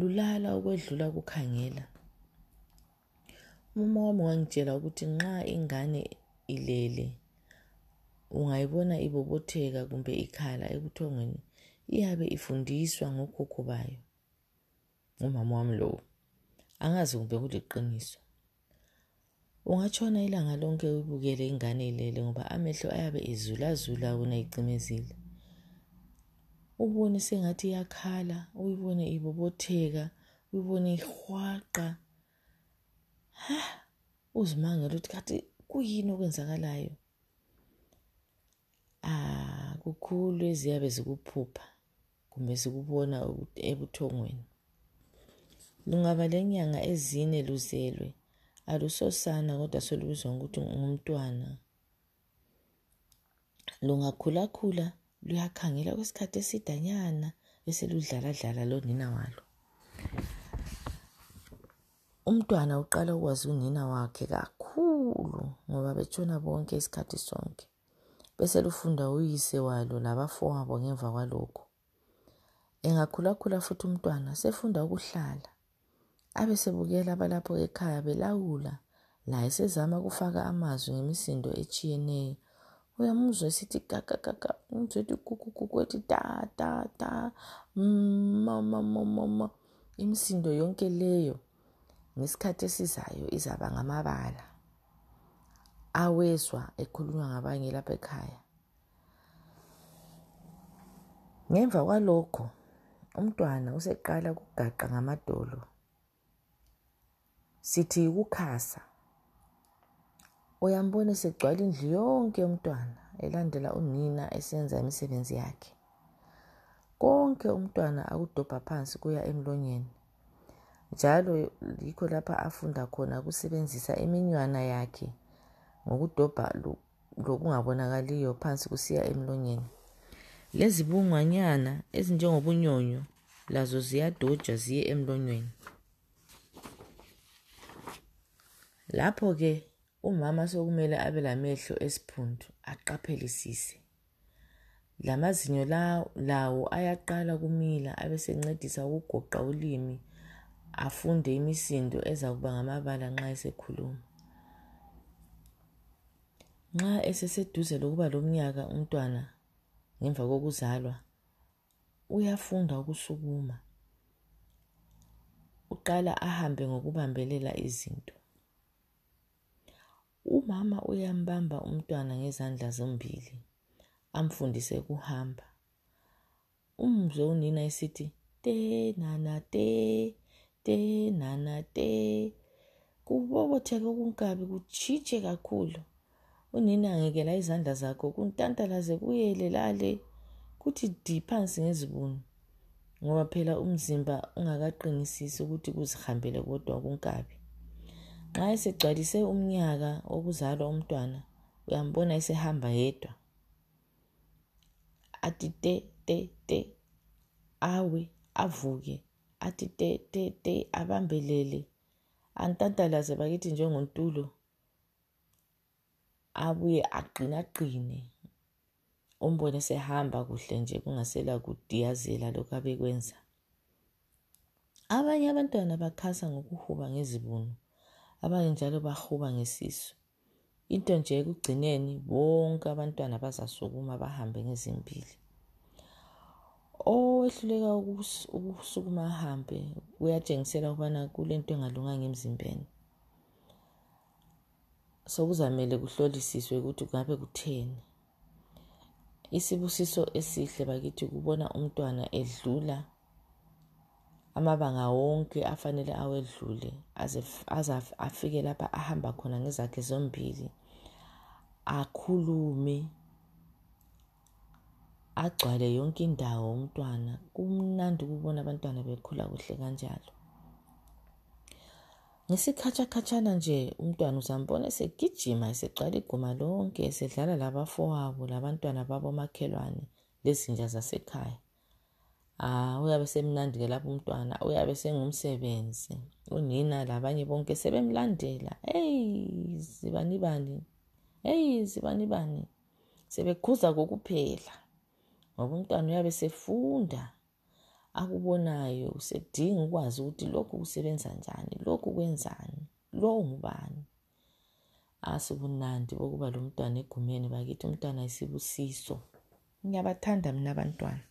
lulala ukwedlula kukhangela. Umama wami wangitshela ukuthi nxa ingane ilele ungayibona ibobotheka kumbe ikhala ebuthongweni iyabe ifundiswa ngokhokho bayo ngumama wami lowo. Angazi kumbe kuliqiniso. Ungatshona ilanga lonke uyibukele ingane ilele ngoba amehlo ayabe ezulazula wona icimezile ubone sengathi iyakhala uyibone ibobotheka uyibone ihwaqa. Ha uzimangela ukuthi kathi kuyini okwenzakalayo? Ah kukhulu eziyabe zikuphupha kumbe zikubona ebuthongweni. Lungaba lenyanga ezine luzelwe alusosana kodwa solubizwa ngokuthi ngumntwana. Lungakhulakhula luyakhangela kwesikhathi esidanyana beseludlaladlala lonina walo. Umntwana uqala ukwazi unina wakhe kakhulu ngoba betshona bonke isikhathi sonke. Beselufunda uyise walo labafowabo ngemva kwalokho. Engakhulakhula futhi umntwana sefunda ukuhlala. Abe sebukela abalapho ekhaya belawula laye sezama ukufaka amazwi ngemisindo etshiyeneyo. Uyamuzwa esithi kakakaka umzwa ethi kukukuku ethi ta ta ta mamamamama imisindo yonke leyo ngesikhathi esizayo izaba ngamabala. Awezwa ekhulunywa ngabanye lapha ekhaya. Ngemva kwalokho umntwana useqala ukugaqa ngamadolo. Sithi ukukhasa uyambona segcwala indlu yonke umntwana elandela unina esenza imisebenzi yakhe. Konke umntwana akudobha phansi kuya emlonyeni. Njalo yikho lapha afunda khona ukusebenzisa iminywana yakhe ngokudobha lokungabonakaliyo phansi kusiya emlonyeni. Lezi bungwanyana ezinjengobunyonyo lazo ziyadojwa ziye emlonyeni. Lapho-ke umama sokumele abe lamehlo esiphundu aqaphelisise. Lamazinyo lawo ayaqala kumila abesencedisa ukugoqa ulimi afunde imisindo eza kuba ngamabala nxa esekhuluma. Nxa eseseduze lokuba lomnyaka umntwana ngemva kokuzalwa uyafunda ukusukuma. Uqala ahambe ngokubambelela izinto. Umama uyambamba umntwana ngezandla zombili amfundise ukuhamba. Umzwe unina esithi te nana te te nana te. Kubobotheke okunkabi kutshitshe kakhulu. Unina angekela izandla zakho kuntantalaze kuyele lale. Kuthi di phansi ngezibunu ngoba phela umzimba ungakaqinisisi ukuthi kuzihambele kodwa kunkabi nxa esegcwalise umnyaka wokuzalwa umntwana uyambona esehamba yedwa. Athi te te te awe avuke. Athi te te te abambelele. Antantalaze bakithi njengontulo abuye aqinaqine umbone sehamba kuhle nje kungasela kudiyazela lokhu abekwenza. Abanye abantwana bakhasa ngokuhuba ngezibunu abanye njalo bahuba ngesisu. Into nje ekugcineni bonke abantwana bazasukuma bahambe ngezimbili. Owehluleka ukusukuma ahambe kuyatshengisela ukubana kulento engalunganga emzimbeni. Sokuzamele kuhlolisiswe ukuthi kungabe kutheni. Isibusiso esihle bakithi kubona umntwana edlula amabanga wonke afanele awedlule aze afike lapha ahamba khona ngezakhe zombili akhulume agcwale yonke indawo umntwana. Kumnandi ukubona abantwana bekhula kuhle kanjalo. Ngesikhatshakhatshana nje umntwana uzambona esegijima esegcwala iguma lonke esedlala labafowabo labantwana babomakhelwane lezinja zasekhaya. Ah uyabe semnandi ke lapho umntwana uyabe sengumsebenzi. Unina labanye bonke sebemlandela. Hey zibani bani? Hey zibani bani? Sebekhuza kokuphela. Ngoba umntwana uyabe sefunda akubonayo usedinga ukwazi ukuthi lokhu kusebenza njani lokhu kwenzani lo ngubani. Asibunandi bokuba lo mntwana egumeni bakithi umntwana isibusiso ngiyabathanda mina abantwana.